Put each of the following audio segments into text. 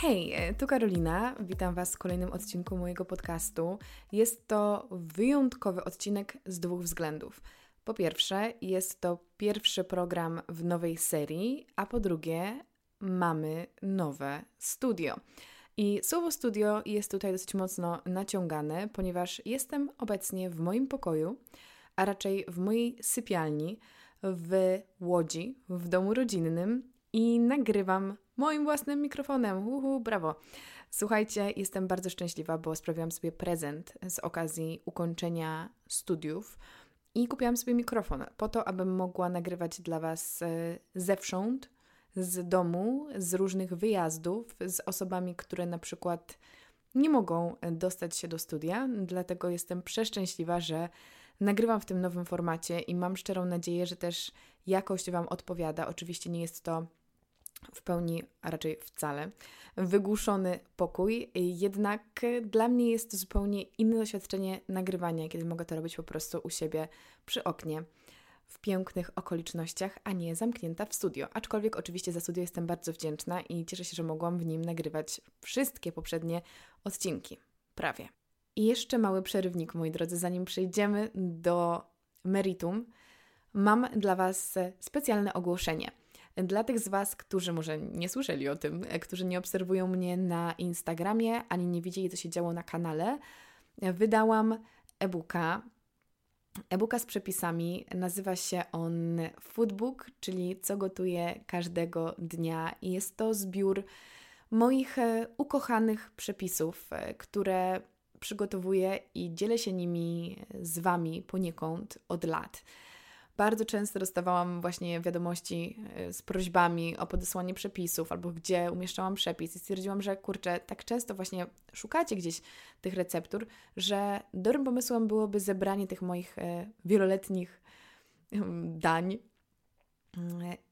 Hej, e, tu Karolina. Witam Was w kolejnym odcinku mojego podcastu. Jest to wyjątkowy odcinek z dwóch względów. Po pierwsze, jest to pierwszy program w nowej serii, a po drugie, mamy nowe studio. I słowo studio jest tutaj dosyć mocno naciągane, ponieważ jestem obecnie w moim pokoju, a raczej w mojej sypialni w Łodzi, w domu rodzinnym i nagrywam moim własnym mikrofonem. Uhu, brawo. Słuchajcie, jestem bardzo szczęśliwa, bo sprawiłam sobie prezent z okazji ukończenia studiów i kupiłam sobie mikrofon po to, abym mogła nagrywać dla Was e, zewsząd, z domu, z różnych wyjazdów, z osobami, które na przykład nie mogą dostać się do studia. Dlatego jestem przeszczęśliwa, że nagrywam w tym nowym formacie i mam szczerą nadzieję, że też jakość Wam odpowiada. Oczywiście nie jest to w pełni, a raczej wcale, wygłuszony pokój, jednak dla mnie jest to zupełnie inne doświadczenie nagrywania, kiedy mogę to robić po prostu u siebie przy oknie, w pięknych okolicznościach, a nie zamknięta w studio. Aczkolwiek oczywiście za studio jestem bardzo wdzięczna i cieszę się, że mogłam w nim nagrywać wszystkie poprzednie odcinki. Prawie. I jeszcze mały przerywnik, moi drodzy, zanim przejdziemy do meritum, mam dla Was specjalne ogłoszenie. Dla tych z Was, którzy może nie słyszeli o tym, którzy nie obserwują mnie na Instagramie ani nie widzieli, co się działo na kanale, wydałam e-booka. E-booka z przepisami nazywa się on Foodbook, czyli co gotuję każdego dnia, i jest to zbiór moich e, ukochanych przepisów, e, które przygotowuję i dzielę się nimi z Wami poniekąd od lat. Bardzo często dostawałam właśnie wiadomości y, z prośbami o podesłanie przepisów albo gdzie umieszczałam przepis i stwierdziłam, że kurczę, tak często właśnie szukacie gdzieś tych receptur, że dobrym pomysłem byłoby zebranie tych moich y, wieloletnich dań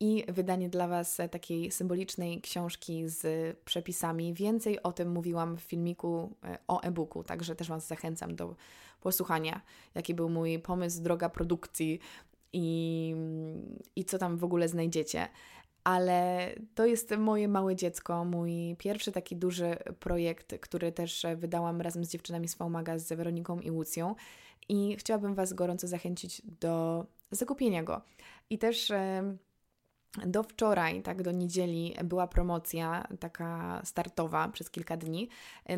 i wydanie dla Was takiej symbolicznej książki z przepisami. Więcej o tym mówiłam w filmiku o e-booku, także też Was zachęcam do posłuchania, jaki był mój pomysł, droga produkcji i, i co tam w ogóle znajdziecie. Ale to jest moje małe dziecko, mój pierwszy taki duży projekt, który też wydałam razem z dziewczynami z Faumaga, z Weroniką i Łucją. I chciałabym Was gorąco zachęcić do zakupienia go. I też do wczoraj, tak, do niedzieli była promocja taka startowa przez kilka dni.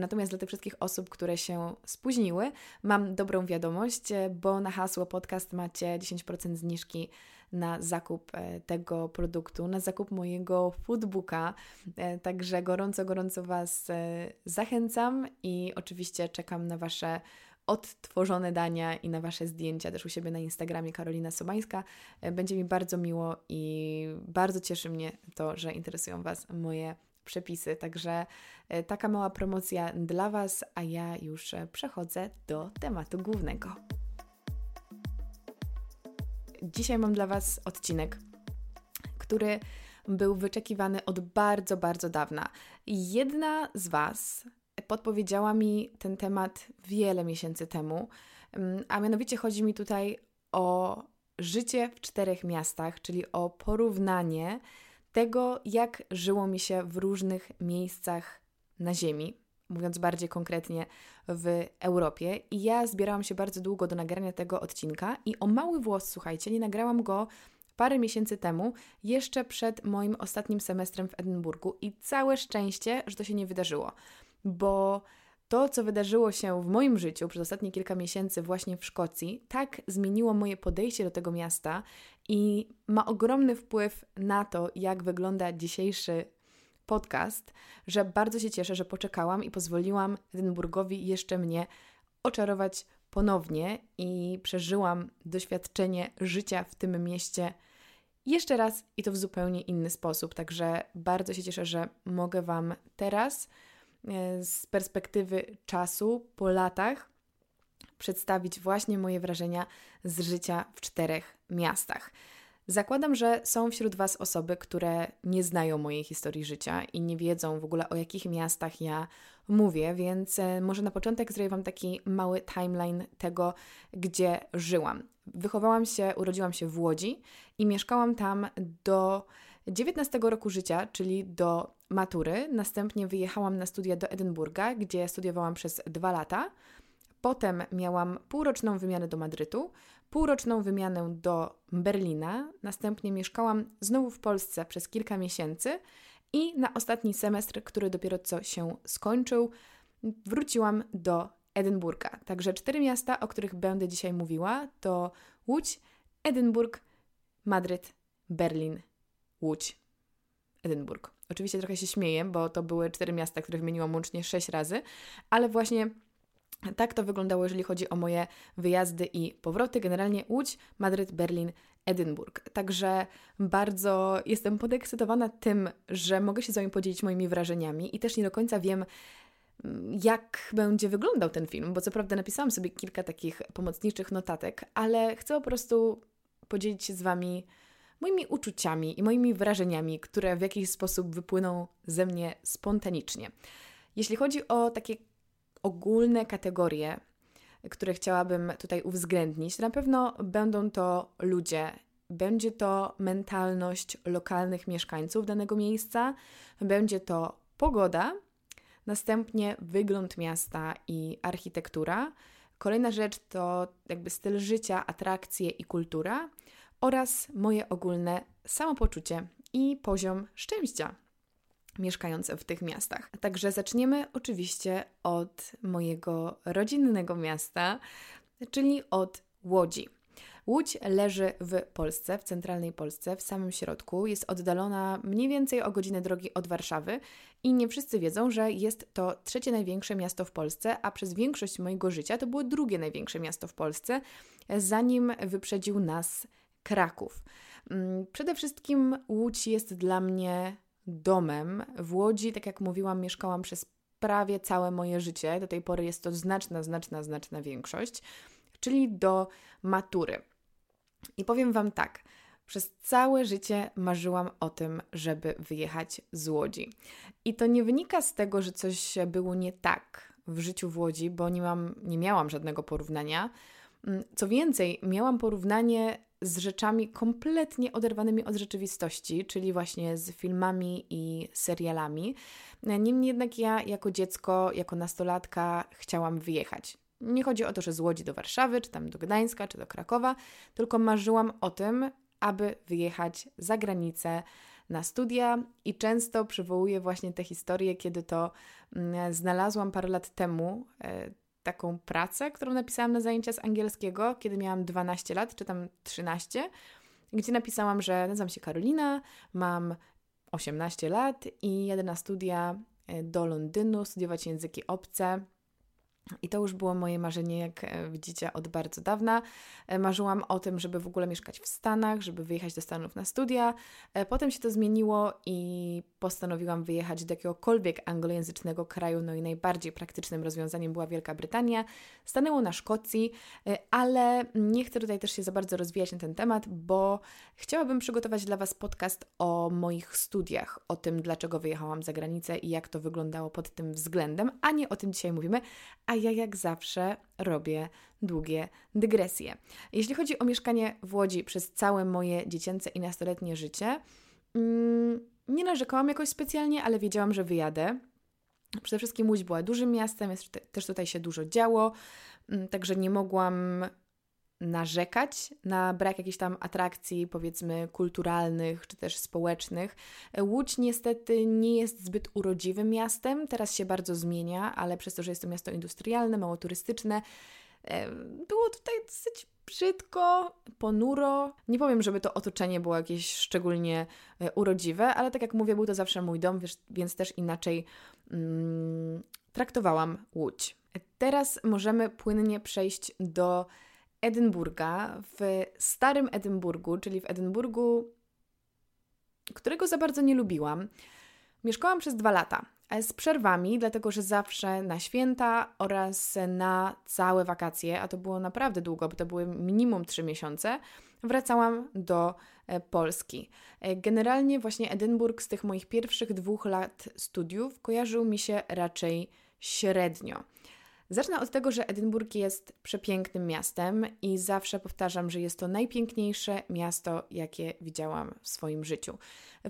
Natomiast dla tych wszystkich osób, które się spóźniły, mam dobrą wiadomość, bo na hasło podcast macie 10% zniżki na zakup e, tego produktu, na zakup mojego foodbooka. E, także gorąco, gorąco Was e, zachęcam i oczywiście czekam na Wasze odtworzone dania i na Wasze zdjęcia też u siebie na Instagramie Karolina Sobańska. E, będzie mi bardzo miło i bardzo cieszy mnie to, że interesują Was moje przepisy. Także e, taka mała promocja dla Was, a ja już e, przechodzę do tematu głównego. Dzisiaj mam dla Was odcinek, który był wyczekiwany od bardzo, bardzo dawna. Jedna z Was podpowiedziała mi ten temat wiele miesięcy temu, mm, a mianowicie chodzi mi tutaj o życie w czterech miastach, czyli o porównanie tego, jak żyło mi się w różnych miejscach na Ziemi, mówiąc bardziej konkretnie w Europie. I ja zbierałam się bardzo długo do nagrania tego odcinka i o mały włos, słuchajcie, nie nagrałam go parę miesięcy temu, jeszcze przed moim ostatnim semestrem w Edynburgu. I całe szczęście, że to się nie wydarzyło bo to, co wydarzyło się w moim życiu przez ostatnie kilka miesięcy właśnie w Szkocji, tak zmieniło moje podejście do tego miasta i ma ogromny wpływ na to, jak wygląda dzisiejszy podcast, że bardzo się cieszę, że poczekałam i pozwoliłam Edynburgowi jeszcze mnie oczarować ponownie i przeżyłam doświadczenie życia w tym mieście jeszcze raz i to w zupełnie inny sposób. Także bardzo się cieszę, że mogę Wam teraz z perspektywy czasu, po latach, przedstawić właśnie moje wrażenia z życia w czterech miastach. Zakładam, że są wśród Was osoby, które nie znają mojej historii życia i nie wiedzą w ogóle o jakich miastach ja mówię, więc e, może na początek zrobię Wam taki mały timeline tego, gdzie żyłam. Wychowałam się, urodziłam się w Łodzi i mieszkałam tam do 19 roku życia, czyli do matury. Następnie wyjechałam na studia do Edynburga, gdzie studiowałam przez dwa lata. Potem miałam półroczną wymianę do Madrytu, półroczną wymianę do Berlina. Następnie mieszkałam znowu w Polsce przez kilka miesięcy i na ostatni semestr, który dopiero co się skończył, wróciłam do Edynburga. Także cztery miasta, o których będę dzisiaj mówiła, to Łódź, Edynburg, Madryt, Berlin, Łódź, Edynburg. Oczywiście trochę się śmieję, bo to były cztery miasta, które wymieniłam łącznie sześć razy, ale właśnie tak to wyglądało, jeżeli chodzi o moje wyjazdy i powroty. Generalnie Łódź, Madryt, Berlin, Edynburg. Także bardzo jestem podekscytowana tym, że mogę się z Wami podzielić moimi wrażeniami i też nie do końca wiem, jak będzie wyglądał ten film, bo co prawda napisałam sobie kilka takich pomocniczych notatek, ale chcę po prostu podzielić się z Wami moimi uczuciami i moimi wrażeniami, które w jakiś sposób wypłyną ze mnie spontanicznie. Jeśli chodzi o takie ogólne kategorie, które chciałabym tutaj uwzględnić, na pewno będą to ludzie. Będzie to mentalność lokalnych mieszkańców danego miejsca, będzie to pogoda, następnie wygląd miasta i architektura. Kolejna rzecz to jakby styl życia, atrakcje i kultura oraz moje ogólne samopoczucie i poziom szczęścia mieszkając w tych miastach. Także zaczniemy oczywiście od mojego rodzinnego miasta, czyli od Łodzi. Łódź leży w Polsce, w centralnej Polsce, w samym środku. Jest oddalona mniej więcej o godzinę drogi od Warszawy i nie wszyscy wiedzą, że jest to trzecie największe miasto w Polsce, a przez większość mojego życia to było drugie największe miasto w Polsce, zanim wyprzedził nas Kraków. Mm, przede wszystkim Łódź jest dla mnie domem. W Łodzi, tak jak mówiłam, mieszkałam przez prawie całe moje życie. Do tej pory jest to znaczna, znaczna, znaczna większość, czyli do matury. I powiem Wam tak. Przez całe życie marzyłam o tym, żeby wyjechać z Łodzi. I to nie wynika z tego, że coś było nie tak w życiu w Łodzi, bo nie, mam, nie miałam żadnego porównania. Mm, co więcej, miałam porównanie z rzeczami kompletnie oderwanymi od rzeczywistości, czyli właśnie z filmami i serialami. Niemniej jednak ja jako dziecko, jako nastolatka chciałam wyjechać. Nie chodzi o to, że z Łodzi do Warszawy, czy tam do Gdańska, czy do Krakowa, tylko marzyłam o tym, aby wyjechać za granicę na studia i często przywołuję właśnie te historie, kiedy to mm, znalazłam parę lat temu e, taką pracę, którą napisałam na zajęcia z angielskiego, kiedy miałam 12 lat, czy tam 13, gdzie napisałam, że nazywam się Karolina, mam 18 lat i jadę na studia e, do Londynu studiować języki obce i to już było moje marzenie, jak e, widzicie, od bardzo dawna. E, marzyłam o tym, żeby w ogóle mieszkać w Stanach, żeby wyjechać do Stanów na studia. E, potem się to zmieniło i postanowiłam wyjechać do jakiegokolwiek anglojęzycznego kraju. No i najbardziej praktycznym rozwiązaniem była Wielka Brytania. Stanęło na Szkocji, ale nie chcę tutaj też się za bardzo rozwijać na ten temat, bo chciałabym przygotować dla Was podcast o moich studiach, o tym, dlaczego wyjechałam za granicę i jak to wyglądało pod tym względem, a nie o tym dzisiaj mówimy. A ja jak zawsze robię długie dygresje. Jeśli chodzi o mieszkanie w Łodzi przez całe moje dziecięce i nastoletnie życie, mm, nie narzekałam jakoś specjalnie, ale wiedziałam, że wyjadę. Przede wszystkim Łódź była dużym miastem, też tutaj się dużo działo, mm, także nie mogłam narzekać na brak jakichś tam atrakcji, powiedzmy, kulturalnych czy też społecznych. Łódź niestety nie jest zbyt urodziwym miastem, teraz się bardzo zmienia, ale przez to, że jest to miasto industrialne, mało turystyczne, e, było tutaj dosyć brzydko, ponuro. Nie powiem, żeby to otoczenie było jakieś szczególnie e, urodziwe, ale tak jak mówię, był to zawsze mój dom, więc też inaczej mm, traktowałam Łódź. Teraz możemy płynnie przejść do Edynburga, w starym Edynburgu, czyli w Edynburgu, którego za bardzo nie lubiłam. Mieszkałam przez dwa lata, z przerwami, dlatego że zawsze na święta oraz na całe wakacje, a to było naprawdę długo, bo to były minimum trzy miesiące, wracałam do e, Polski. E, generalnie właśnie Edynburg z tych moich pierwszych dwóch lat studiów kojarzył mi się raczej średnio. Zacznę od tego, że Edynburg jest przepięknym miastem i zawsze powtarzam, że jest to najpiękniejsze miasto, jakie widziałam w swoim życiu.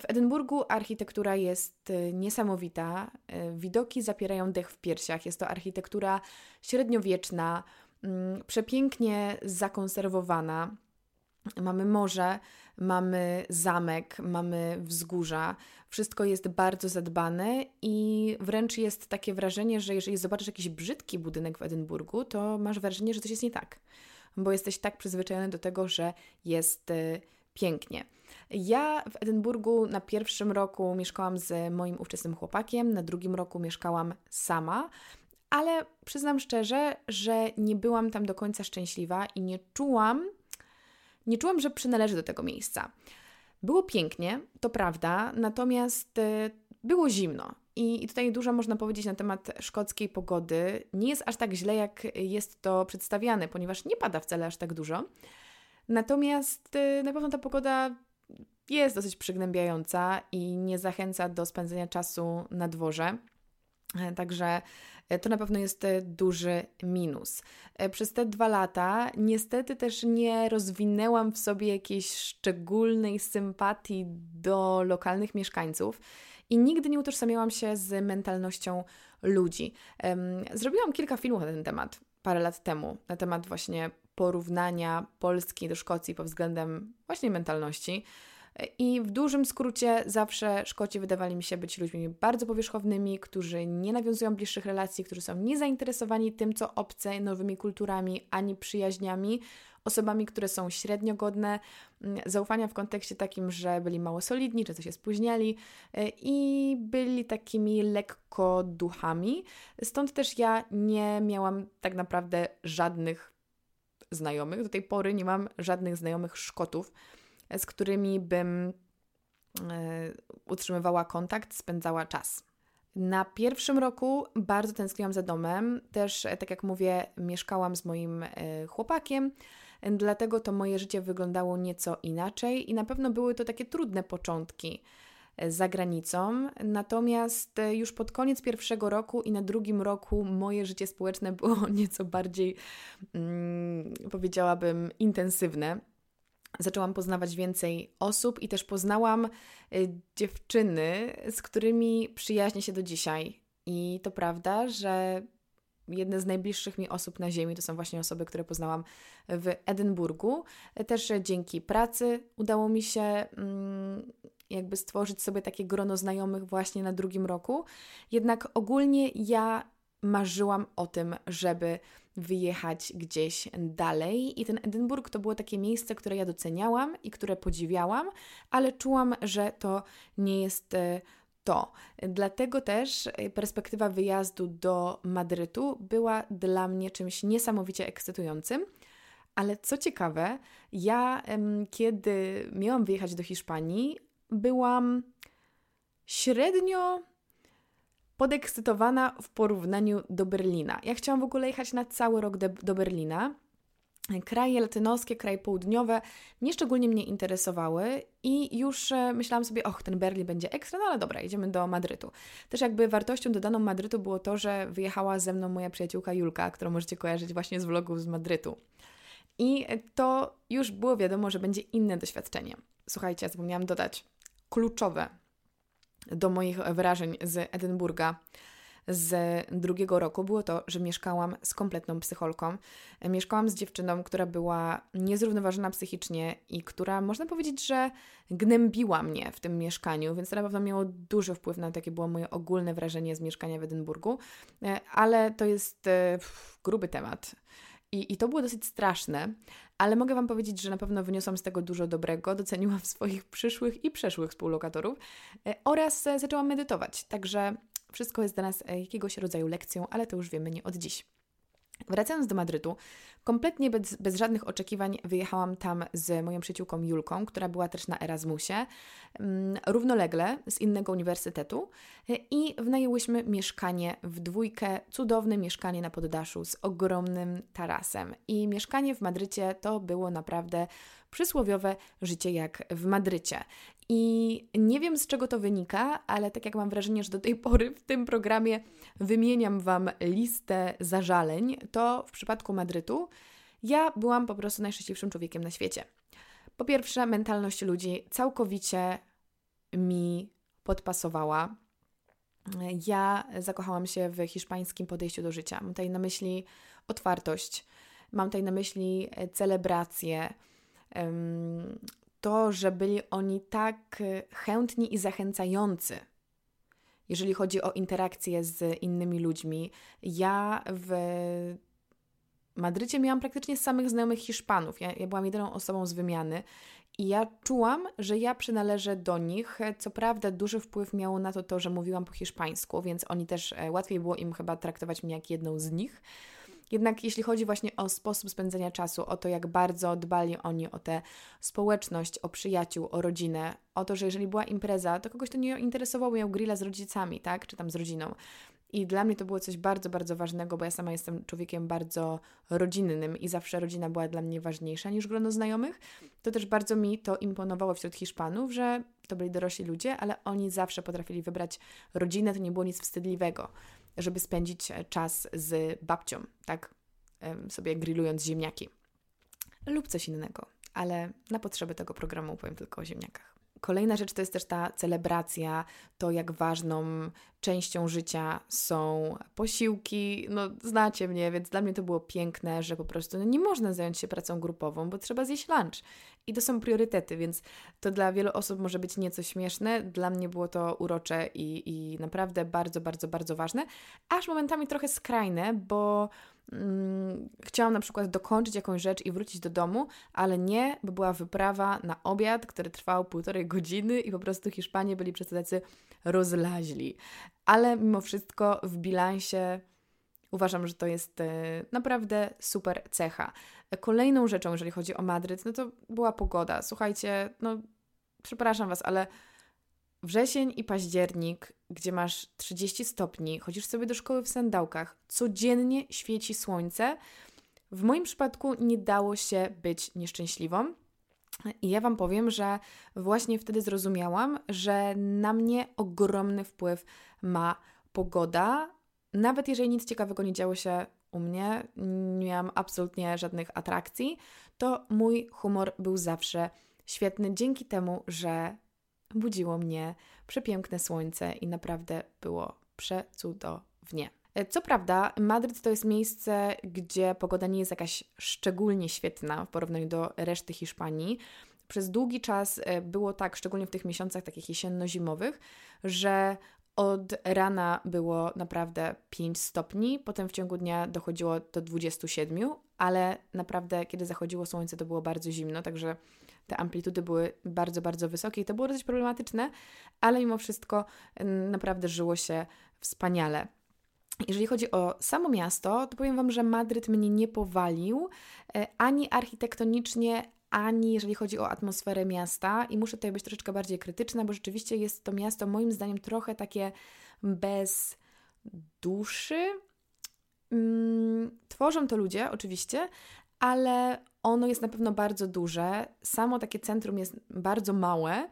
W Edynburgu architektura jest y, niesamowita, y, widoki zapierają dech w piersiach. Jest to architektura średniowieczna, mm, przepięknie zakonserwowana. Mamy morze, mamy zamek, mamy wzgórza. Wszystko jest bardzo zadbane i wręcz jest takie wrażenie, że jeżeli zobaczysz jakiś brzydki budynek w Edynburgu, to masz wrażenie, że coś jest nie tak, bo jesteś tak przyzwyczajony do tego, że jest y, pięknie. Ja w Edynburgu na pierwszym roku mieszkałam z moim ówczesnym chłopakiem, na drugim roku mieszkałam sama, ale przyznam szczerze, że nie byłam tam do końca szczęśliwa i nie czułam, nie czułam, że przynależy do tego miejsca. Było pięknie, to prawda, natomiast y, było zimno. I tutaj dużo można powiedzieć na temat szkockiej pogody. Nie jest aż tak źle, jak jest to przedstawiane, ponieważ nie pada wcale aż tak dużo. Natomiast y, na pewno ta pogoda jest dosyć przygnębiająca i nie zachęca do spędzenia czasu na dworze. E, także to na pewno jest e, duży minus. Przez te dwa lata niestety też nie rozwinęłam w sobie jakiejś szczególnej sympatii do lokalnych mieszkańców i nigdy nie utożsamiałam się z mentalnością ludzi. Zrobiłam kilka filmów na ten temat parę lat temu, na temat właśnie porównania Polski do Szkocji pod względem właśnie mentalności. I w dużym skrócie zawsze Szkoci wydawali mi się być ludźmi bardzo powierzchownymi, którzy nie nawiązują bliższych relacji, którzy są niezainteresowani tym, co obce, nowymi kulturami, ani przyjaźniami, osobami, które są średnio godne mm, zaufania w kontekście takim, że byli mało solidni, często się spóźniali e, i byli takimi lekko duchami. Stąd też ja nie miałam tak naprawdę żadnych znajomych. Do tej pory nie mam żadnych znajomych Szkotów z którymi bym e, utrzymywała kontakt, spędzała czas. Na pierwszym roku bardzo tęskniłam za domem. Też, e, tak jak mówię, mieszkałam z moim e, chłopakiem, dlatego to moje życie wyglądało nieco inaczej i na pewno były to takie trudne początki za granicą. Natomiast już pod koniec pierwszego roku i na drugim roku moje życie społeczne było nieco bardziej, mm, powiedziałabym, intensywne zaczęłam poznawać więcej osób i też poznałam y, dziewczyny, z którymi przyjaźnię się do dzisiaj. I to prawda, że jedne z najbliższych mi osób na Ziemi to są właśnie osoby, które poznałam w Edynburgu. Też dzięki pracy udało mi się mm, jakby stworzyć sobie takie grono znajomych właśnie na drugim roku. Jednak ogólnie ja marzyłam o tym, żeby wyjechać gdzieś dalej. I ten Edynburg to było takie miejsce, które ja doceniałam i które podziwiałam, ale czułam, że to nie jest e, to. Dlatego też e, perspektywa wyjazdu do Madrytu była dla mnie czymś niesamowicie ekscytującym. Ale co ciekawe, ja kiedy miałam wyjechać do Hiszpanii, byłam średnio podekscytowana w porównaniu do Berlina. Ja chciałam w ogóle jechać na cały rok do, do Berlina. Kraje latynoskie, kraje południowe nieszczególnie mnie interesowały i już e, myślałam sobie, och, ten Berlin będzie ekstra, no ale dobra, idziemy do Madrytu. Też jakby wartością dodaną Madrytu było to, że wyjechała ze mną moja przyjaciółka Julka, którą możecie kojarzyć właśnie z vlogów z Madrytu. I to już było wiadomo, że będzie inne doświadczenie. Słuchajcie, zapomniałam dodać kluczowe do moich wrażeń z Edynburga z drugiego roku było to, że mieszkałam z kompletną psycholką. Mieszkałam z dziewczyną, która była niezrównoważona psychicznie i która, można powiedzieć, że gnębiła mnie w tym mieszkaniu, więc to na pewno miało duży wpływ na to, jakie było moje ogólne wrażenie z mieszkania w Edynburgu. Ale to jest e, gruby temat. I, I to było dosyć straszne, ale mogę Wam powiedzieć, że na pewno wyniosłam z tego dużo dobrego, doceniłam swoich przyszłych i przeszłych współlokatorów e, oraz e, zaczęłam medytować. Także wszystko jest dla nas e, jakiegoś rodzaju lekcją, ale to już wiemy nie od dziś. Wracając do Madrytu, kompletnie bez, bez, żadnych oczekiwań wyjechałam tam z moją przyjaciółką Julką, która była też na Erasmusie, mm, równolegle z innego uniwersytetu i wynajęłyśmy mieszkanie w dwójkę, cudowne mieszkanie na poddaszu z ogromnym tarasem. I mieszkanie w Madrycie to było naprawdę przysłowiowe życie jak w Madrycie. I nie wiem z czego to wynika, ale tak jak mam wrażenie, że do tej pory w tym programie wymieniam Wam listę zażaleń, to w przypadku Madrytu ja byłam po prostu najszczęśliwszym człowiekiem na świecie. Po pierwsze, mentalność ludzi całkowicie mi podpasowała. Ja zakochałam się w hiszpańskim podejściu do życia. Mam tutaj na myśli otwartość, mam tutaj na myśli celebrację, to, że byli oni tak chętni i zachęcający, jeżeli chodzi o interakcję z innymi ludźmi. Ja w Madrycie miałam praktycznie samych znajomych Hiszpanów. Ja, ja byłam jedyną osobą z wymiany i ja czułam, że ja przynależę do nich. Co prawda, duży wpływ miało na to to, że mówiłam po hiszpańsku, więc oni też e, łatwiej było im chyba traktować mnie jak jedną z nich. Jednak jeśli chodzi właśnie o sposób spędzania czasu, o to, jak bardzo dbali oni o tę społeczność, o przyjaciół, o rodzinę, o to, że jeżeli była impreza, to kogoś to nie interesowało, miał grilla z rodzicami, tak, czy tam z rodziną. I dla mnie to było coś bardzo, bardzo ważnego, bo ja sama jestem człowiekiem bardzo rodzinnym i zawsze rodzina była dla mnie ważniejsza niż grono znajomych. To też bardzo mi to imponowało wśród Hiszpanów, że to byli dorośli ludzie, ale oni zawsze potrafili wybrać rodzinę, to nie było nic wstydliwego, żeby spędzić e, czas z babcią, tak sobie grillując ziemniaki lub coś innego. Ale na potrzeby tego programu powiem tylko o ziemniakach. Kolejna rzecz to jest też ta celebracja, to jak ważną częścią życia są posiłki. No, znacie mnie, więc dla mnie to było piękne, że po prostu no, nie można zająć się pracą grupową, bo trzeba zjeść lunch. I to są priorytety, więc to dla wielu osób może być nieco śmieszne. Dla mnie było to urocze i, i naprawdę bardzo, bardzo, bardzo ważne. Aż momentami trochę skrajne, bo chciałam na przykład dokończyć jakąś rzecz i wrócić do domu, ale nie, bo była wyprawa na obiad, który trwał półtorej godziny i po prostu Hiszpanie byli przez tacy rozlaźli. Ale mimo wszystko w bilansie uważam, że to jest e, naprawdę super cecha. Kolejną rzeczą, jeżeli chodzi o Madryt, no to była pogoda. Słuchajcie, no przepraszam Was, ale wrzesień i październik, gdzie masz 30 stopni, chodzisz sobie do szkoły w sandałkach, codziennie świeci słońce. W moim przypadku nie dało się być nieszczęśliwą. I ja Wam powiem, że właśnie wtedy zrozumiałam, że na mnie ogromny wpływ ma pogoda. Nawet jeżeli nic ciekawego nie działo się u mnie, nie miałam absolutnie żadnych atrakcji, to mój humor był zawsze świetny dzięki temu, że budziło mnie przepiękne słońce i naprawdę było przecudownie. Co prawda, Madryt to jest miejsce, gdzie pogoda nie jest jakaś szczególnie świetna w porównaniu do reszty Hiszpanii. Przez długi czas e, było tak, szczególnie w tych miesiącach takich jesienno-zimowych, że od rana było naprawdę 5 stopni, potem w ciągu dnia dochodziło do 27, ale naprawdę kiedy zachodziło słońce to było bardzo zimno, także te amplitudy były bardzo, bardzo wysokie i to było dosyć problematyczne, ale mimo wszystko naprawdę żyło się wspaniale. Jeżeli chodzi o samo miasto, to powiem Wam, że Madryt mnie nie powalił e, ani architektonicznie, ani jeżeli chodzi o atmosferę miasta. I muszę tutaj być troszeczkę bardziej krytyczna, bo rzeczywiście jest to miasto moim zdaniem trochę takie bez duszy. Mm, tworzą to ludzie, oczywiście, ale ono jest na pewno bardzo duże. Samo takie centrum jest bardzo małe,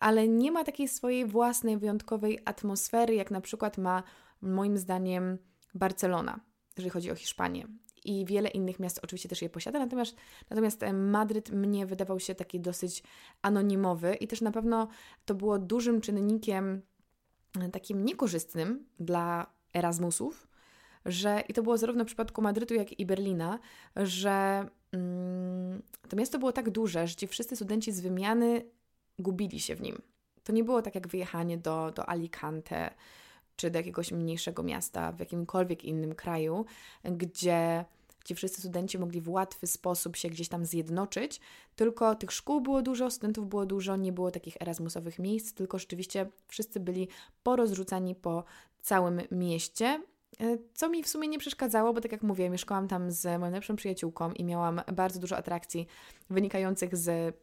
ale nie ma takiej swojej własnej, wyjątkowej atmosfery, jak na przykład ma moim zdaniem Barcelona, jeżeli chodzi o Hiszpanię. I wiele innych miast oczywiście też je posiada, natomiast, natomiast e, Madryt mnie wydawał się taki dosyć anonimowy i też na pewno to było dużym czynnikiem e, takim niekorzystnym dla Erasmusów, że i to było zarówno w przypadku Madrytu, jak i Berlina, że to miasto było tak duże, że ci wszyscy studenci z wymiany gubili się w nim. To nie było tak jak wyjechanie do, do Alicante czy do jakiegoś mniejszego miasta w jakimkolwiek innym kraju, gdzie ci wszyscy studenci mogli w łatwy sposób się gdzieś tam zjednoczyć, tylko tych szkół było dużo, studentów było dużo, nie było takich erasmusowych miejsc, tylko rzeczywiście wszyscy byli porozrzucani po całym mieście. E, co mi w sumie nie przeszkadzało, bo tak jak mówię, mieszkałam tam z moją najlepszą przyjaciółką i miałam bardzo dużo atrakcji wynikających z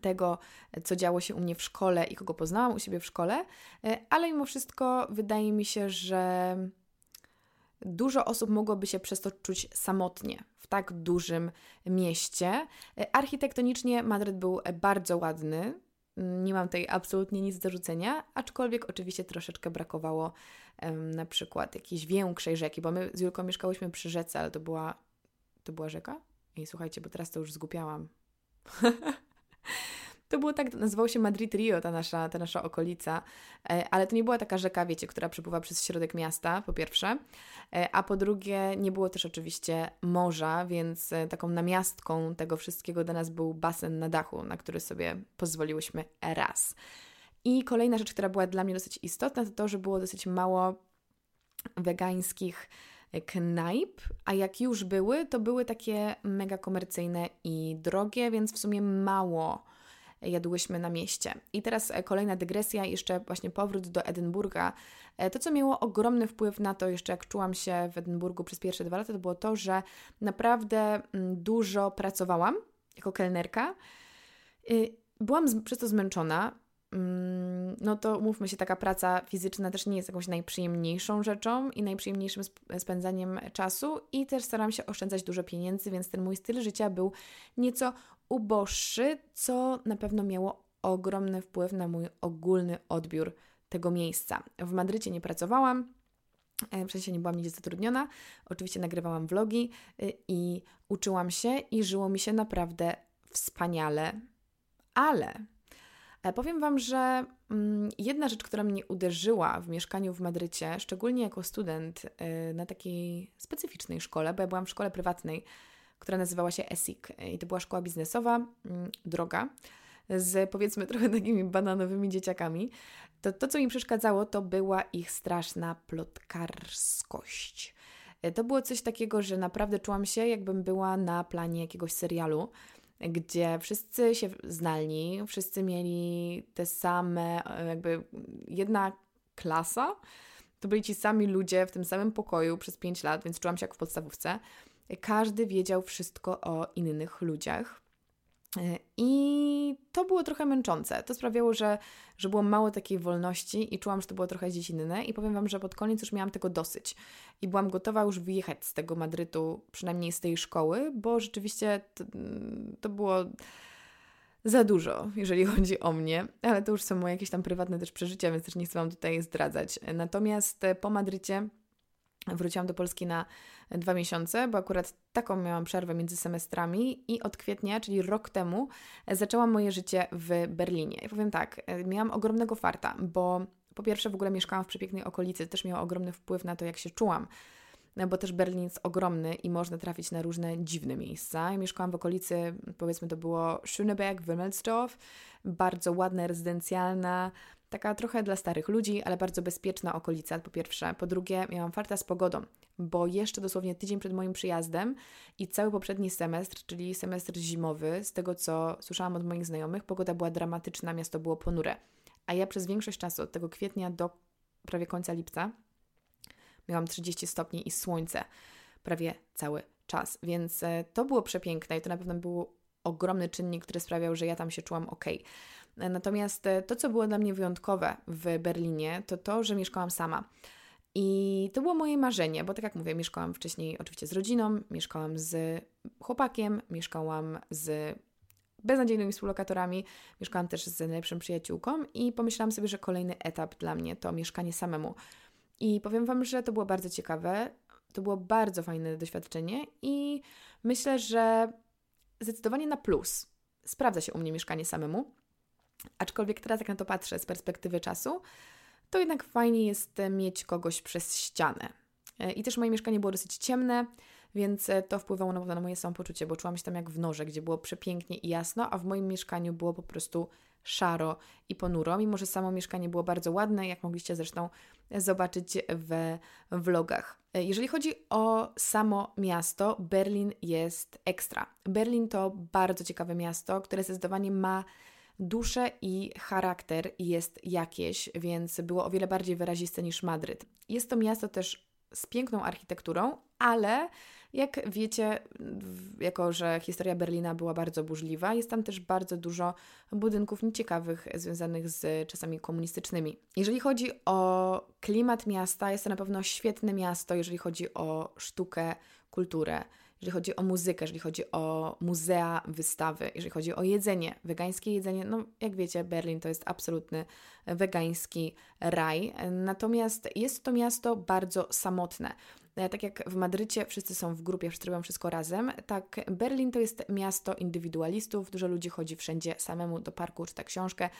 tego, co działo się u mnie w szkole i kogo poznałam u siebie w szkole, e, ale mimo wszystko wydaje mi się, że dużo osób mogłoby się przez to czuć samotnie w tak dużym mieście. E, architektonicznie Madryt był bardzo ładny. Nie mam tutaj absolutnie nic do rzucenia, aczkolwiek oczywiście troszeczkę brakowało um, na przykład jakiejś większej rzeki, bo my z Julką mieszkałyśmy przy rzece, ale to była, to była rzeka? I słuchajcie, bo teraz to już zgupiałam. To było tak, nazywało się Madrid Rio, ta nasza, ta nasza okolica, e, ale to nie była taka rzeka, wiecie, która przepływa przez środek miasta, po pierwsze, e, a po drugie nie było też oczywiście morza, więc e, taką namiastką tego wszystkiego dla nas był basen na dachu, na który sobie pozwoliłyśmy raz. I kolejna rzecz, która była dla mnie dosyć istotna, to to, że było dosyć mało wegańskich knajp, a jak już były, to były takie mega komercyjne i drogie, więc w sumie mało jadłyśmy na mieście. I teraz e, kolejna dygresja, jeszcze właśnie powrót do Edynburga. E, to, co miało ogromny wpływ na to, jeszcze jak czułam się w Edynburgu przez pierwsze dwa lata, to było to, że naprawdę mm, dużo pracowałam jako kelnerka. Y, byłam przez to zmęczona, no to mówmy się, taka praca fizyczna też nie jest jakąś najprzyjemniejszą rzeczą i najprzyjemniejszym spędzaniem czasu i też staram się oszczędzać dużo pieniędzy, więc ten mój styl życia był nieco uboższy, co na pewno miało ogromny wpływ na mój ogólny odbiór tego miejsca. W Madrycie nie pracowałam, e, w sensie nie byłam nigdzie zatrudniona. Oczywiście nagrywałam vlogi y, i uczyłam się i żyło mi się naprawdę wspaniale. Ale e, powiem Wam, że mm, jedna rzecz, która mnie uderzyła w mieszkaniu w Madrycie, szczególnie jako student y, na takiej specyficznej szkole, bo ja byłam w szkole prywatnej, która nazywała się ESIC i to była szkoła biznesowa, mm, droga, z powiedzmy trochę takimi bananowymi dzieciakami, to to, co mi przeszkadzało, to była ich straszna plotkarskość. To było coś takiego, że naprawdę czułam się, jakbym była na planie jakiegoś serialu, gdzie wszyscy się znali, wszyscy mieli te same, jakby jedna klasa. To byli ci sami ludzie w tym samym pokoju przez 5 lat, więc czułam się jak w podstawówce każdy wiedział wszystko o innych ludziach. E, I to było trochę męczące. To sprawiało, że, że było mało takiej wolności i czułam, że to było trochę dziecinne. I powiem Wam, że pod koniec już miałam tego dosyć. I byłam gotowa już wyjechać z tego Madrytu, przynajmniej z tej szkoły, bo rzeczywiście to, to było za dużo, jeżeli chodzi o mnie, ale to już są moje jakieś tam prywatne też przeżycia, więc też nie chcę Wam tutaj zdradzać. Natomiast po Madrycie wróciłam do Polski na dwa miesiące, bo akurat taką miałam przerwę między semestrami i od kwietnia, czyli rok temu, zaczęłam moje życie w Berlinie. I powiem tak, miałam ogromnego farta, bo po pierwsze w ogóle mieszkałam w przepięknej okolicy, też miało ogromny wpływ na to, jak się czułam bo też Berlin jest ogromny i można trafić na różne dziwne miejsca. Ja mieszkałam w okolicy, powiedzmy to było Schöneberg, Wimmelsdorf, bardzo ładna, rezydencjalna, Taka trochę dla starych ludzi, ale bardzo bezpieczna okolica, po pierwsze. Po drugie, miałam farta z pogodą, bo jeszcze dosłownie tydzień przed moim przyjazdem i cały poprzedni semestr, czyli semestr zimowy, z tego co słyszałam od moich znajomych, pogoda była dramatyczna, miasto było ponure. A ja przez większość czasu, od tego kwietnia do prawie końca lipca, miałam 30 stopni i słońce prawie cały czas. Więc e, to było przepiękne i to na pewno był ogromny czynnik, który sprawiał, że ja tam się czułam ok. Natomiast e, to, co było dla mnie wyjątkowe w Berlinie, to to, że mieszkałam sama. I to było moje marzenie, bo tak jak mówię, mieszkałam wcześniej oczywiście z rodziną, mieszkałam z chłopakiem, mieszkałam z beznadziejnymi współlokatorami, mieszkałam też z najlepszą przyjaciółką i pomyślałam sobie, że kolejny etap dla mnie to mieszkanie samemu. I powiem Wam, że to było bardzo ciekawe, to było bardzo fajne doświadczenie i myślę, że zdecydowanie na plus sprawdza się u mnie mieszkanie samemu. Aczkolwiek teraz, jak na to patrzę z perspektywy czasu, to jednak fajnie jest mieć kogoś przez ścianę. E, I też moje mieszkanie było dosyć ciemne, więc e, to wpływało na, moje samopoczucie, bo czułam się tam jak w norze, gdzie było przepięknie i jasno, a w moim mieszkaniu było po prostu szaro i ponuro, mimo że samo mieszkanie było bardzo ładne, jak mogliście zresztą zobaczyć w vlogach. E, jeżeli chodzi o samo miasto, Berlin jest ekstra. Berlin to bardzo ciekawe miasto, które zdecydowanie ma duszę i charakter jest jakieś, więc było o wiele bardziej wyraziste niż Madryt. Jest to miasto też z piękną architekturą, ale jak wiecie, jako że historia Berlina była bardzo burzliwa, jest tam też bardzo dużo budynków nieciekawych związanych z czasami komunistycznymi. Jeżeli chodzi o klimat miasta, jest to na pewno świetne miasto, jeżeli chodzi o sztukę, kulturę jeżeli chodzi o muzykę, jeżeli chodzi o muzea, wystawy, jeżeli chodzi o jedzenie, wegańskie jedzenie, no jak wiecie, Berlin to jest absolutny wegański raj. Natomiast jest to miasto bardzo samotne. Tak jak w Madrycie wszyscy są w grupie, wszyscy robią wszystko razem, tak Berlin to jest miasto indywidualistów. Dużo ludzi chodzi wszędzie samemu do parku, czyta książkę,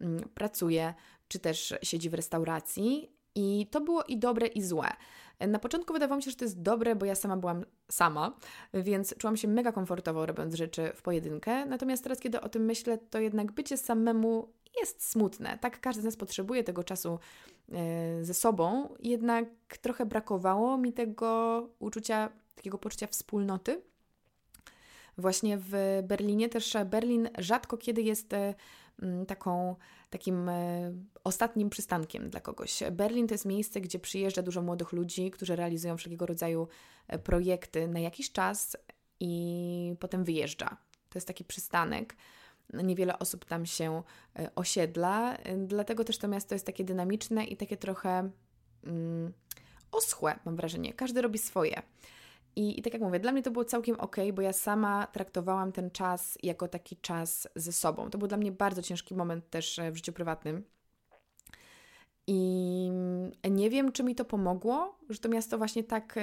mm, pracuje, czy też siedzi w restauracji. I to było i dobre, i złe. Na początku wydawało mi się, że to jest dobre, bo ja sama byłam sama, więc czułam się mega komfortowo robiąc rzeczy w pojedynkę. Natomiast teraz, kiedy o tym myślę, to jednak bycie samemu jest smutne. Tak, każdy z nas potrzebuje tego czasu e, ze sobą, jednak trochę brakowało mi tego uczucia, takiego poczucia wspólnoty. Właśnie w Berlinie też Berlin rzadko kiedy jest e, taką, takim e, ostatnim przystankiem dla kogoś. Berlin to jest miejsce, gdzie przyjeżdża dużo młodych ludzi, którzy realizują wszelkiego rodzaju projekty na jakiś czas i potem wyjeżdża. To jest taki przystanek niewiele osób tam się e, osiedla, e, dlatego też to miasto jest takie dynamiczne i takie trochę mm, oschłe, mam wrażenie. Każdy robi swoje. I, I tak jak mówię, dla mnie to było całkiem ok, bo ja sama traktowałam ten czas jako taki czas ze sobą. To był dla mnie bardzo ciężki moment też e, w życiu prywatnym. I mm, nie wiem, czy mi to pomogło, że to miasto właśnie tak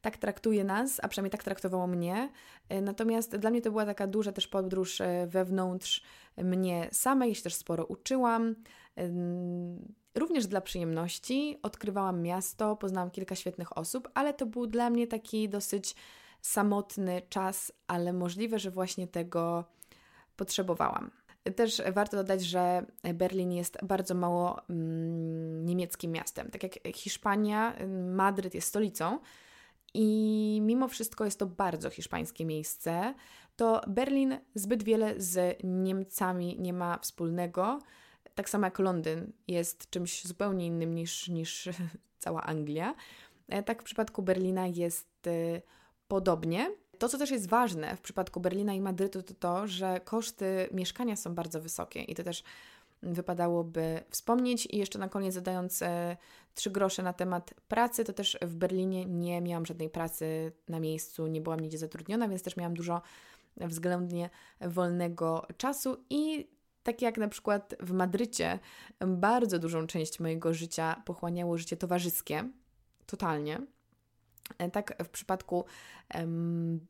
tak traktuje nas, a przynajmniej tak traktowało mnie. E, natomiast dla mnie to była taka duża też podróż e, wewnątrz mnie samej, się też sporo uczyłam. Również dla przyjemności odkrywałam miasto, poznałam kilka świetnych osób, ale to był dla mnie taki dosyć samotny czas, ale możliwe, że właśnie tego potrzebowałam. Też warto dodać, że Berlin jest bardzo mało mm, niemieckim miastem. Tak jak Hiszpania, Madryt jest stolicą, i mimo wszystko jest to bardzo hiszpańskie miejsce, to Berlin zbyt wiele z Niemcami nie ma wspólnego. Tak samo jak Londyn jest czymś zupełnie innym niż, niż cała Anglia. E, tak w przypadku Berlina jest e, podobnie. To, co też jest ważne w przypadku Berlina i Madrytu, to to, że koszty mieszkania są bardzo wysokie i to też wypadałoby wspomnieć. I jeszcze na koniec zadając e, trzy grosze na temat pracy, to też w Berlinie nie miałam żadnej pracy na miejscu, nie byłam nigdzie zatrudniona, więc też miałam dużo względnie wolnego czasu i tak jak na przykład w Madrycie, bardzo dużą część mojego życia pochłaniało życie towarzyskie, totalnie. E, tak w przypadku um,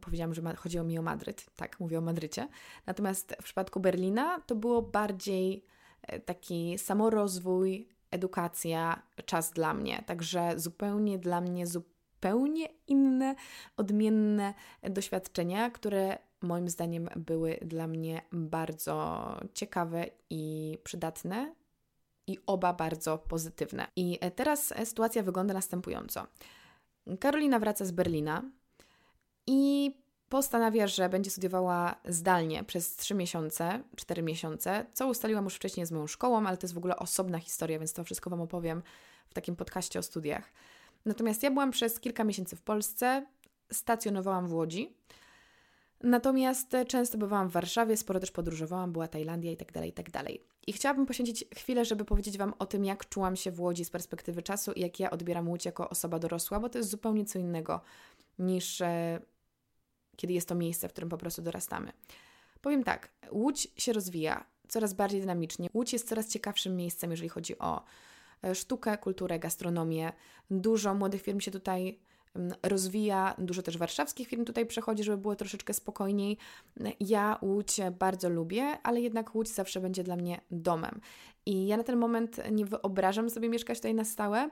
powiedziałam, że chodziło mi o Madryt, tak, mówię o Madrycie. Natomiast w przypadku Berlina to było bardziej e, taki samorozwój, edukacja, czas dla mnie. Także zupełnie dla mnie, zupełnie inne, odmienne doświadczenia, które moim zdaniem były dla mnie bardzo ciekawe i przydatne. I oba bardzo pozytywne. I e, teraz sytuacja wygląda następująco. Karolina wraca z Berlina, i postanawia, że będzie studiowała zdalnie przez 3 miesiące, 4 miesiące, co ustaliłam już wcześniej z moją szkołą, ale to jest w ogóle osobna historia, więc to wszystko Wam opowiem w takim podcaście o studiach. Natomiast ja byłam przez kilka miesięcy w Polsce, stacjonowałam w Łodzi, natomiast często bywałam w Warszawie, sporo też podróżowałam, była Tajlandia i tak dalej, i tak dalej. I chciałabym poświęcić chwilę, żeby powiedzieć Wam o tym, jak czułam się w Łodzi z perspektywy czasu i jak ja odbieram Łódź jako osoba dorosła, bo to jest zupełnie co innego niż e, kiedy jest to miejsce, w którym po prostu dorastamy. Powiem tak, Łódź się rozwija coraz bardziej dynamicznie. Łódź jest coraz ciekawszym miejscem, jeżeli chodzi o e, sztukę, kulturę, gastronomię. Dużo młodych firm się tutaj mm, rozwija, dużo też warszawskich firm tutaj przechodzi, żeby było troszeczkę spokojniej. Ja Łódź bardzo lubię, ale jednak Łódź zawsze będzie dla mnie domem. I ja na ten moment nie wyobrażam sobie mieszkać tutaj na stałe.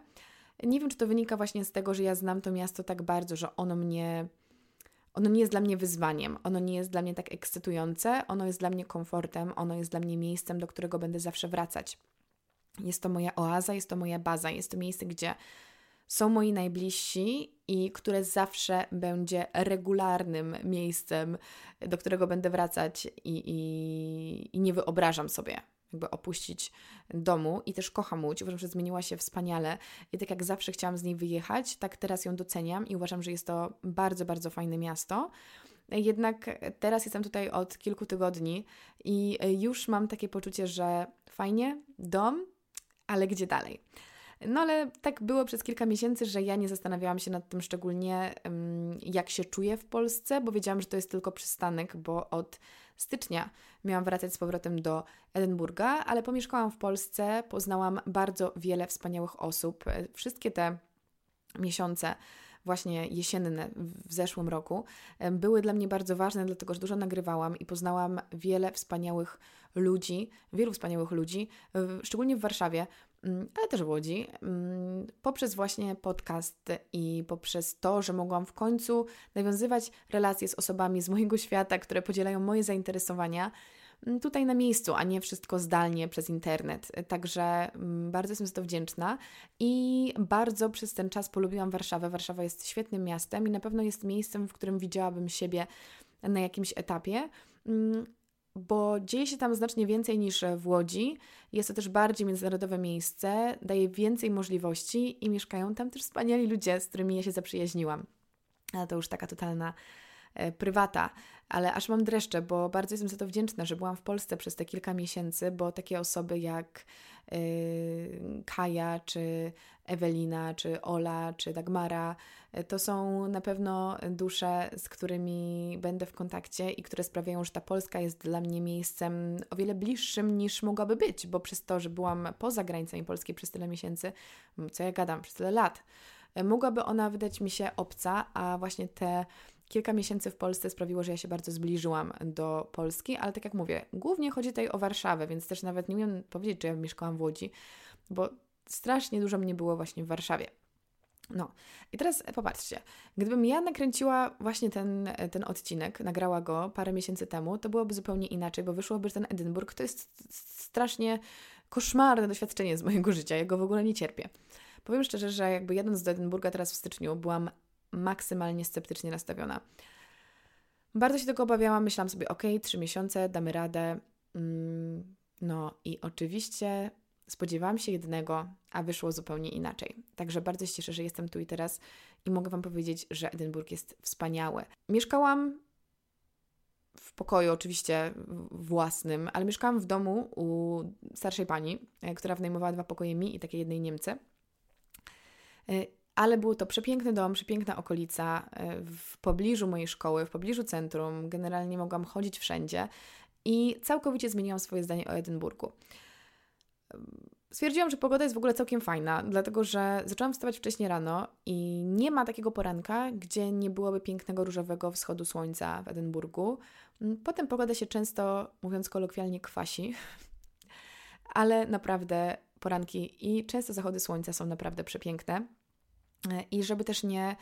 Nie wiem, czy to wynika właśnie z tego, że ja znam to miasto tak bardzo, że ono mnie ono nie jest dla mnie wyzwaniem, ono nie jest dla mnie tak ekscytujące, ono jest dla mnie komfortem, ono jest dla mnie miejscem, do którego będę zawsze wracać. Jest to moja oaza, jest to moja baza, jest to miejsce, gdzie są moi najbliżsi i które zawsze będzie regularnym miejscem, do którego będę wracać i, i, i nie wyobrażam sobie jakby opuścić domu i też kocham Łódź. Uważam, że zmieniła się wspaniale i tak jak zawsze chciałam z niej wyjechać, tak teraz ją doceniam i uważam, że jest to bardzo, bardzo fajne miasto. Jednak teraz jestem tutaj od kilku tygodni i już mam takie poczucie, że fajnie, dom, ale gdzie dalej? No ale tak było przez kilka miesięcy, że ja nie zastanawiałam się nad tym szczególnie, jak się czuję w Polsce, bo wiedziałam, że to jest tylko przystanek, bo od stycznia miałam wracać z powrotem do Edynburga, ale pomieszkałam w Polsce, poznałam bardzo wiele wspaniałych osób. Wszystkie te miesiące właśnie jesienne w zeszłym roku, były dla mnie bardzo ważne, dlatego że dużo nagrywałam i poznałam wiele wspaniałych ludzi, wielu wspaniałych ludzi, szczególnie w Warszawie, ale też w Łodzi, mm, poprzez właśnie podcast i poprzez to, że mogłam w końcu nawiązywać relacje z osobami z mojego świata, które podzielają moje zainteresowania Mm, tutaj na miejscu, a nie wszystko zdalnie przez internet. Także mm, bardzo jestem za to wdzięczna i bardzo przez ten czas polubiłam Warszawę. Warszawa jest świetnym miastem i na pewno jest miejscem, w którym widziałabym siebie na jakimś etapie mm, bo dzieje się tam znacznie więcej niż w Łodzi. Jest to też bardziej międzynarodowe miejsce, daje więcej możliwości i mieszkają tam też wspaniali ludzie, z którymi ja się zaprzyjaźniła. Ale to już taka totalna E, prywata, ale aż mam dreszcze, bo bardzo jestem za to wdzięczna, że byłam w Polsce przez te kilka miesięcy, bo takie osoby jak yy, Kaja, czy Ewelina, czy Ola, czy Dagmara, e, to są na pewno dusze, z którymi będę w kontakcie i które sprawiają, że ta Polska jest dla mnie miejscem o wiele bliższym niż mogłaby być, bo przez to, że byłam poza granicami Polski przez tyle miesięcy, co ja gadam, przez tyle lat, mogłaby ona wydać mi się obca, a właśnie te kilka miesięcy w Polsce sprawiło, że ja się bardzo zbliżyłam do Polski, ale tak jak mówię, głównie chodzi tutaj o Warszawę, więc też nawet nie umiem powiedzieć, że ja mieszkałam w Łodzi, bo strasznie dużo mnie było właśnie w Warszawie. No, i teraz popatrzcie, gdybym ja nakręciła właśnie ten, ten odcinek, nagrała go parę miesięcy temu, to byłoby zupełnie inaczej, bo wyszłoby, ten Edynburg to jest strasznie koszmarne doświadczenie z mojego życia, ja go w ogóle nie cierpię. Powiem szczerze, że jakby jadąc do Edynburga teraz w styczniu, byłam maksymalnie sceptycznie nastawiona. Bardzo się tego obawiałam, myślałam sobie, ok, trzy miesiące, damy radę. Mm, no i oczywiście spodziewałam się jednego, a wyszło zupełnie inaczej. Także bardzo się cieszę, że jestem tu i teraz i mogę Wam powiedzieć, że Edynburg jest wspaniały. Mieszkałam w pokoju, oczywiście własnym, ale mieszkałam w domu u starszej pani, e, która wynajmowała dwa pokoje mi i takiej jednej Niemce. E, ale był to przepiękny dom, przepiękna okolica e, w pobliżu mojej szkoły, w pobliżu centrum. Generalnie mogłam chodzić wszędzie i całkowicie zmieniłam swoje zdanie o Edynburgu. Stwierdziłam, że pogoda jest w ogóle całkiem fajna, dlatego że zaczęłam wstawać wcześniej rano i nie ma takiego poranka, gdzie nie byłoby pięknego różowego wschodu słońca w Edynburgu. Mm, potem pogoda się często, mówiąc kolokwialnie, kwasi, ale naprawdę poranki i często zachody słońca są naprawdę przepiękne. I żeby też nie e,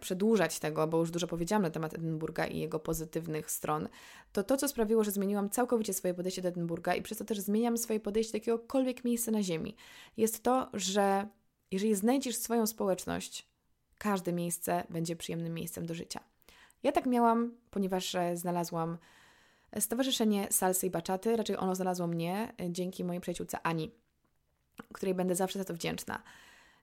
przedłużać tego, bo już dużo powiedziałam na temat Edynburga i jego pozytywnych stron, to to, co sprawiło, że zmieniłam całkowicie swoje podejście do Edynburga i przez to też zmieniam swoje podejście do jakiegokolwiek miejsca na ziemi, jest to, że jeżeli znajdziesz swoją społeczność, każde miejsce będzie przyjemnym miejscem do życia. Ja tak miałam, ponieważ e, znalazłam Stowarzyszenie Salsy i Baczaty, raczej ono znalazło mnie e, dzięki mojej przyjaciółce Ani, której będę zawsze za to wdzięczna.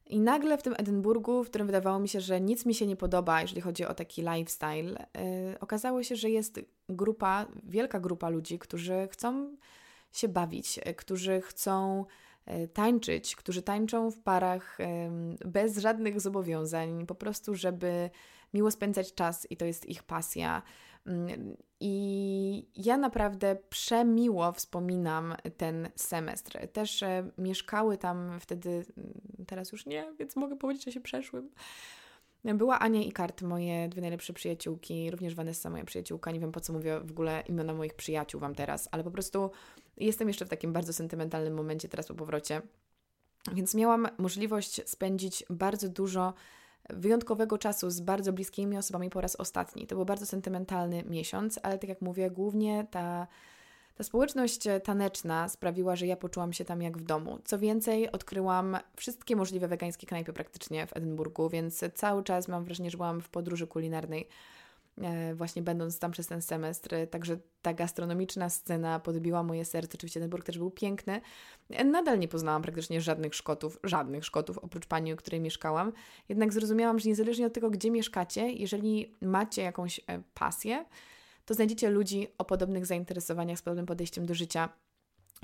I nagle w tym Edynburgu, w którym wydawało mi się, że nic mi się nie podoba, jeżeli chodzi o taki lifestyle, yy, okazało się, że jest grupa, wielka grupa ludzi, którzy chcą się bawić, yy, którzy chcą yy, tańczyć, którzy tańczą w parach bez żadnych zobowiązań, po prostu, żeby miło spędzać czas i to jest ich pasja. Mm, I ja naprawdę przemiło wspominam ten semestr. Też e, mieszkały tam wtedy, mm, teraz już nie, więc mogę powiedzieć, że się przeszłym. Była Ania i Kart, moje dwie najlepsze przyjaciółki, również Vanessa, moja przyjaciółka. Nie wiem po co mówię w ogóle imiona moich przyjaciół Wam teraz, ale po prostu jestem jeszcze w takim bardzo sentymentalnym momencie teraz po powrocie. Więc miałam możliwość spędzić bardzo dużo wyjątkowego czasu z bardzo bliskimi osobami po raz ostatni. To był bardzo sentymentalny miesiąc, ale tak jak mówię, głównie ta, ta społeczność taneczna sprawiła, że ja poczułam się tam jak w domu. Co więcej, odkryłam wszystkie możliwe wegańskie knajpy praktycznie w Edynburgu, więc cały czas mam wrażenie, że byłam w podróży kulinarnej właśnie będąc tam przez ten semestr. Także ta gastronomiczna scena podbiła moje serce. Oczywiście Edynburg też był piękny. E, nadal nie poznałam praktycznie żadnych Szkotów, żadnych Szkotów, oprócz pani, u której mieszkałam. Jednak zrozumiałam, że niezależnie od tego, gdzie mieszkacie, jeżeli macie jakąś e, pasję, to znajdziecie ludzi o podobnych zainteresowaniach, z podobnym podejściem do życia.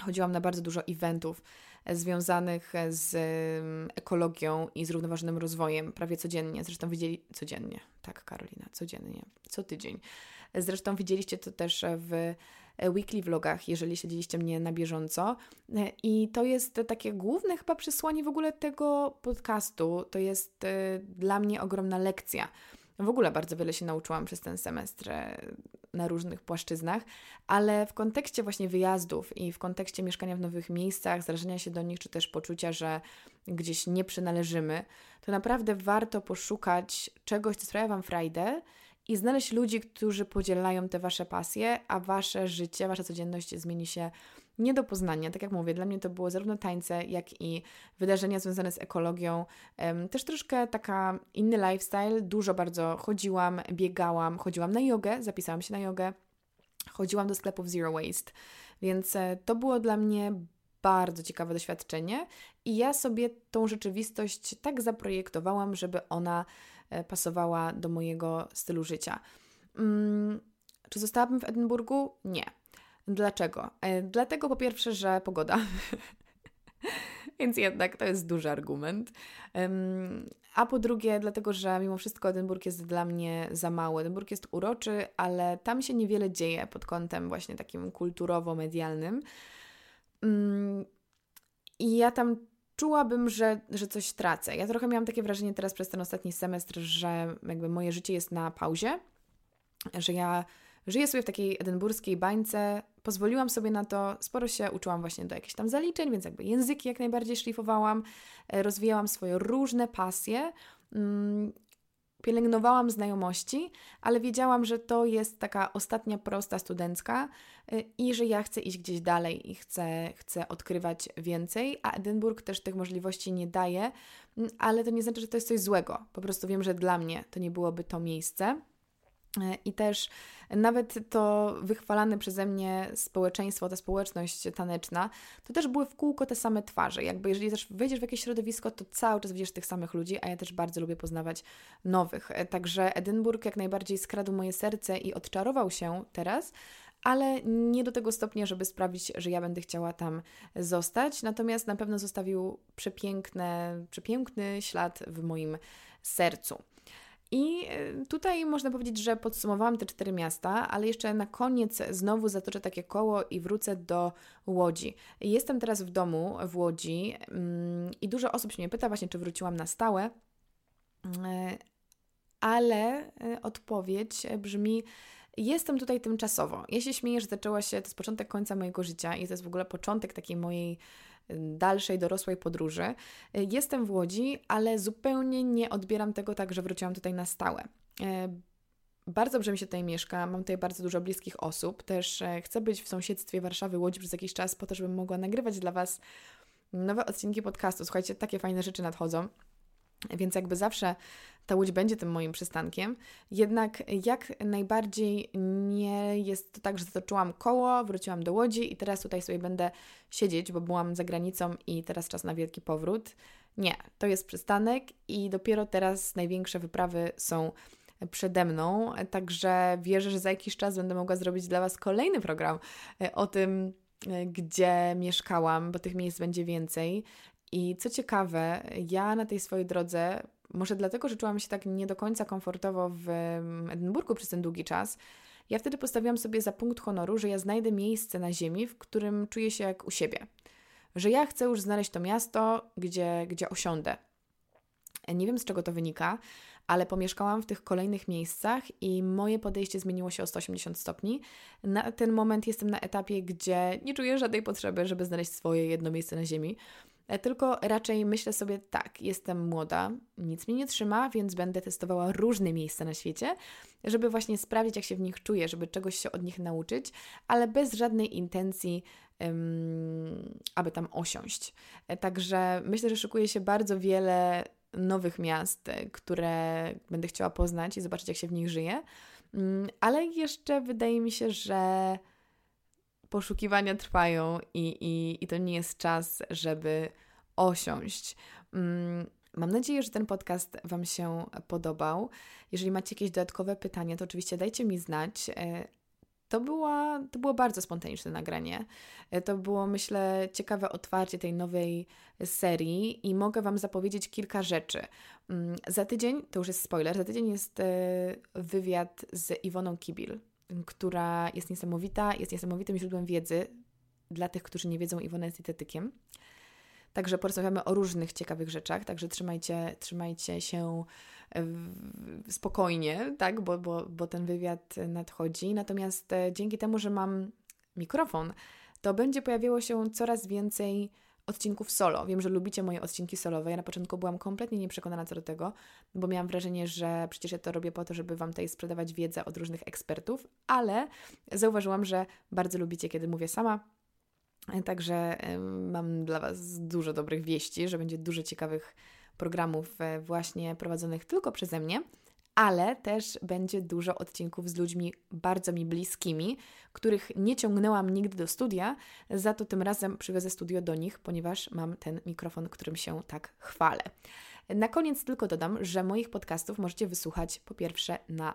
Chodziłam na bardzo dużo eventów związanych z ekologią i zrównoważonym rozwojem prawie codziennie. Zresztą widzieli codziennie, tak, Karolina, codziennie, co tydzień. Zresztą widzieliście to też w weekly vlogach, jeżeli śledziliście mnie na bieżąco. I to jest takie główne chyba przesłanie w ogóle tego podcastu. To jest e, dla mnie ogromna lekcja. W ogóle bardzo wiele się nauczyłam przez ten semestr e, na różnych płaszczyznach, ale w kontekście właśnie wyjazdów i w kontekście mieszkania w nowych miejscach, zrażenia się do nich, czy też poczucia, że gdzieś nie przynależymy, to naprawdę warto poszukać czegoś, co sprawia Wam frajdę i znaleźć ludzi, którzy podzielają te Wasze pasje, a Wasze życie, Wasza codzienność zmieni się nie do poznania. Tak jak mówię, dla mnie to było zarówno tańce, jak i wydarzenia związane z ekologią. Też troszkę taka inny lifestyle. Dużo bardzo chodziłam, biegałam, chodziłam na jogę, zapisałam się na jogę, chodziłam do sklepów Zero Waste. Więc e, to było dla mnie bardzo ciekawe doświadczenie i ja sobie tą rzeczywistość tak zaprojektowałam, żeby ona e, pasowała do mojego stylu życia. Hmm, czy zostałabym w Edynburgu? Nie. Dlaczego? E, dlatego po pierwsze, że pogoda. Więc jednak to jest duży argument. A po drugie, dlatego, że mimo wszystko Edynburg jest dla mnie za mały. Edynburg jest uroczy, ale tam się niewiele dzieje pod kątem właśnie takim kulturowo-medialnym. Mm, I ja tam czułabym, że, że coś tracę. Ja trochę miałam takie wrażenie teraz przez ten ostatni semestr, że jakby moje życie jest na pauzie, że ja żyję sobie w takiej edynburskiej bańce, pozwoliłam sobie na to, sporo się uczyłam właśnie do jakichś tam zaliczeń, więc jakby języki jak najbardziej szlifowałam, e, rozwijałam swoje różne pasje, mm, pielęgnowałam znajomości, ale wiedziałam, że to jest taka ostatnia prosta studencka e, i że ja chcę iść gdzieś dalej i chcę, chcę odkrywać więcej, a Edynburg też tych możliwości nie daje, mm, ale to nie znaczy, że to jest coś złego. Po prostu wiem, że dla mnie to nie byłoby to miejsce. I też nawet to wychwalane przeze mnie społeczeństwo, ta społeczność taneczna, to też były w kółko te same twarze. Jakby jeżeli też wejdziesz w jakieś środowisko, to cały czas widzisz tych samych ludzi, a ja też bardzo lubię poznawać nowych. Także Edynburg jak najbardziej skradł moje serce i odczarował się teraz, ale nie do tego stopnia, żeby sprawić, że ja będę chciała tam zostać. Natomiast na pewno zostawił przepiękne, przepiękny ślad w moim sercu. I e, tutaj można powiedzieć, że podsumowałam te cztery miasta, ale jeszcze na koniec znowu zatoczę takie koło i wrócę do Łodzi. Jestem teraz w domu w Łodzi mm, i dużo osób się mnie pyta właśnie, czy wróciłam na stałe, e, ale e, odpowiedź brzmi, Jestem tutaj tymczasowo. Ja się śmieję, że zaczęła się, to jest początek końca mojego życia i to jest w ogóle początek takiej mojej dalszej dorosłej podróży. Jestem w Łodzi, ale zupełnie nie odbieram tego tak, że wróciłam tutaj na stałe. E, bardzo dobrze mi się tutaj mieszka, mam tutaj bardzo dużo bliskich osób. Też e, chcę być w sąsiedztwie Warszawy, Łodzi przez jakiś czas, po to, żebym mogła nagrywać dla Was nowe odcinki podcastu. Słuchajcie, takie fajne rzeczy nadchodzą. Więc jakby zawsze ta łódź będzie tym moim przystankiem. Jednak jak najbardziej nie jest to tak, że zatoczyłam koło, wróciłam do łodzi i teraz tutaj sobie będę siedzieć, bo byłam za granicą i teraz czas na wielki powrót. Nie, to jest przystanek i dopiero teraz największe wyprawy są przede mną, także wierzę, że za jakiś czas będę mogła zrobić dla Was kolejny program e, o tym, e, gdzie mieszkałam, bo tych miejsc będzie więcej. I co ciekawe, ja na tej swojej drodze, może dlatego, że czułam się tak nie do końca komfortowo w Edynburgu przez ten długi czas, ja wtedy postawiłam sobie za punkt honoru, że ja znajdę miejsce na ziemi, w którym czuję się jak u siebie. Że ja chcę już znaleźć to miasto, gdzie, gdzie osiądę. Nie wiem z czego to wynika, ale pomieszkałam w tych kolejnych miejscach i moje podejście zmieniło się o 180 stopni. Na ten moment jestem na etapie, gdzie nie czuję żadnej potrzeby, żeby znaleźć swoje jedno miejsce na ziemi. E, tylko raczej myślę sobie tak, jestem młoda, nic mnie nie trzyma, więc będę testowała różne miejsca na świecie, żeby właśnie sprawdzić, jak się w nich czuję, żeby czegoś się od nich nauczyć, ale bez żadnej intencji, um, aby tam osiąść. E, także myślę, że szykuje się bardzo wiele nowych miast, e, które będę chciała poznać i zobaczyć, jak się w nich żyje. Um, ale jeszcze wydaje mi się, że poszukiwania trwają i, i, i to nie jest czas, żeby osiąść. Mm, mam nadzieję, że ten podcast Wam się podobał. Jeżeli macie jakieś dodatkowe pytania, to oczywiście dajcie mi znać. E, to, była, to było bardzo spontaniczne nagranie. E, to było, myślę, ciekawe otwarcie tej nowej serii i mogę Wam zapowiedzieć kilka rzeczy. Mm, za tydzień, to już jest spoiler, za tydzień jest e, wywiad z Iwoną Kibil, która jest niesamowita, jest niesamowitym źródłem wiedzy. Dla tych, którzy nie wiedzą, Iwona jest dietetykiem. Także porozmawiamy o różnych ciekawych rzeczach, także trzymajcie, trzymajcie się spokojnie, tak, bo, bo, bo ten wywiad nadchodzi. Natomiast e, dzięki temu, że mam mikrofon, to będzie pojawiało się coraz więcej odcinków solo. Wiem, że lubicie moje odcinki solowe. Ja na początku byłam kompletnie nieprzekonana co do tego, bo miałam wrażenie, że przecież ja to robię po to, żeby Wam tutaj sprzedawać wiedzę od różnych ekspertów, ale zauważyłam, że bardzo lubicie, kiedy mówię sama. Także mam dla Was dużo dobrych wieści, że będzie dużo ciekawych programów e, właśnie prowadzonych tylko przeze mnie, ale też będzie dużo odcinków z ludźmi bardzo mi bliskimi, których nie ciągnęłam nigdy do studia, za to tym razem przywiozę studio do nich, ponieważ mam ten mikrofon, którym się tak chwalę. Na koniec tylko dodam, że moich podcastów możecie wysłuchać po pierwsze na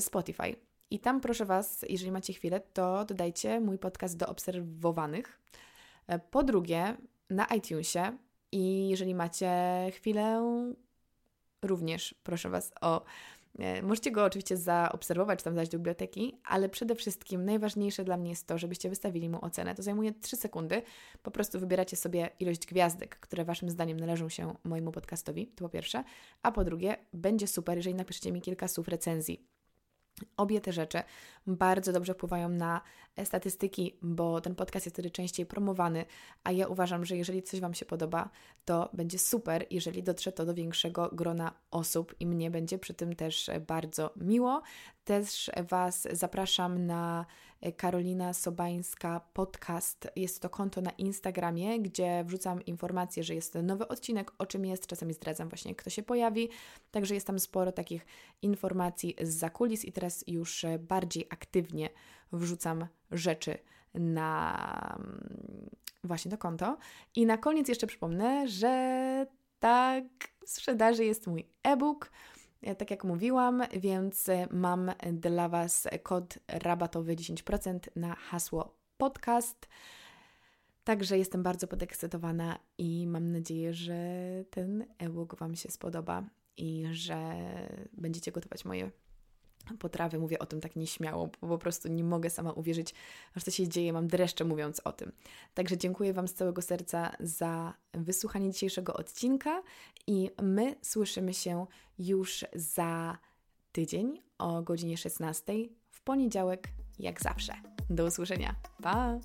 Spotify. I tam proszę Was, jeżeli macie chwilę, to dodajcie mój podcast do obserwowanych. E, po drugie, na iTunesie i jeżeli macie chwilę, również proszę Was o. E, możecie go oczywiście zaobserwować, tam dać do biblioteki, ale przede wszystkim najważniejsze dla mnie jest to, żebyście wystawili mu ocenę. To zajmuje 3 sekundy. Po prostu wybieracie sobie ilość gwiazdek, które Waszym zdaniem należą się mojemu podcastowi, to po pierwsze. A po drugie, będzie super, jeżeli napiszecie mi kilka słów recenzji Obie te rzeczy bardzo dobrze wpływają na statystyki, bo ten podcast jest wtedy częściej promowany, a ja uważam, że jeżeli coś Wam się podoba, to będzie super, jeżeli dotrze to do większego grona osób i mnie będzie przy tym też bardzo miło. Też Was zapraszam na Karolina Sobańska podcast. Jest to konto na Instagramie, gdzie wrzucam informacje, że jest nowy odcinek, o czym jest. Czasami zdradzam właśnie, kto się pojawi. Także jest tam sporo takich informacji z zakulis i teraz już bardziej aktywnie wrzucam rzeczy na właśnie to konto. I na koniec jeszcze przypomnę, że tak w sprzedaży jest mój e-book E, tak jak mówiłam, więc e, mam dla Was kod rabatowy 10% na hasło podcast. Także jestem bardzo podekscytowana i mam nadzieję, że ten e-book Wam się spodoba i że będziecie gotować moje potrawy. Mówię o tym tak nieśmiało, bo po prostu nie mogę sama uwierzyć, że to się dzieje. Mam dreszcze mówiąc o tym. Także dziękuję Wam z całego serca za wysłuchanie dzisiejszego odcinka i my słyszymy się już za tydzień o godzinie 16 w poniedziałek, jak zawsze. Do usłyszenia. Pa!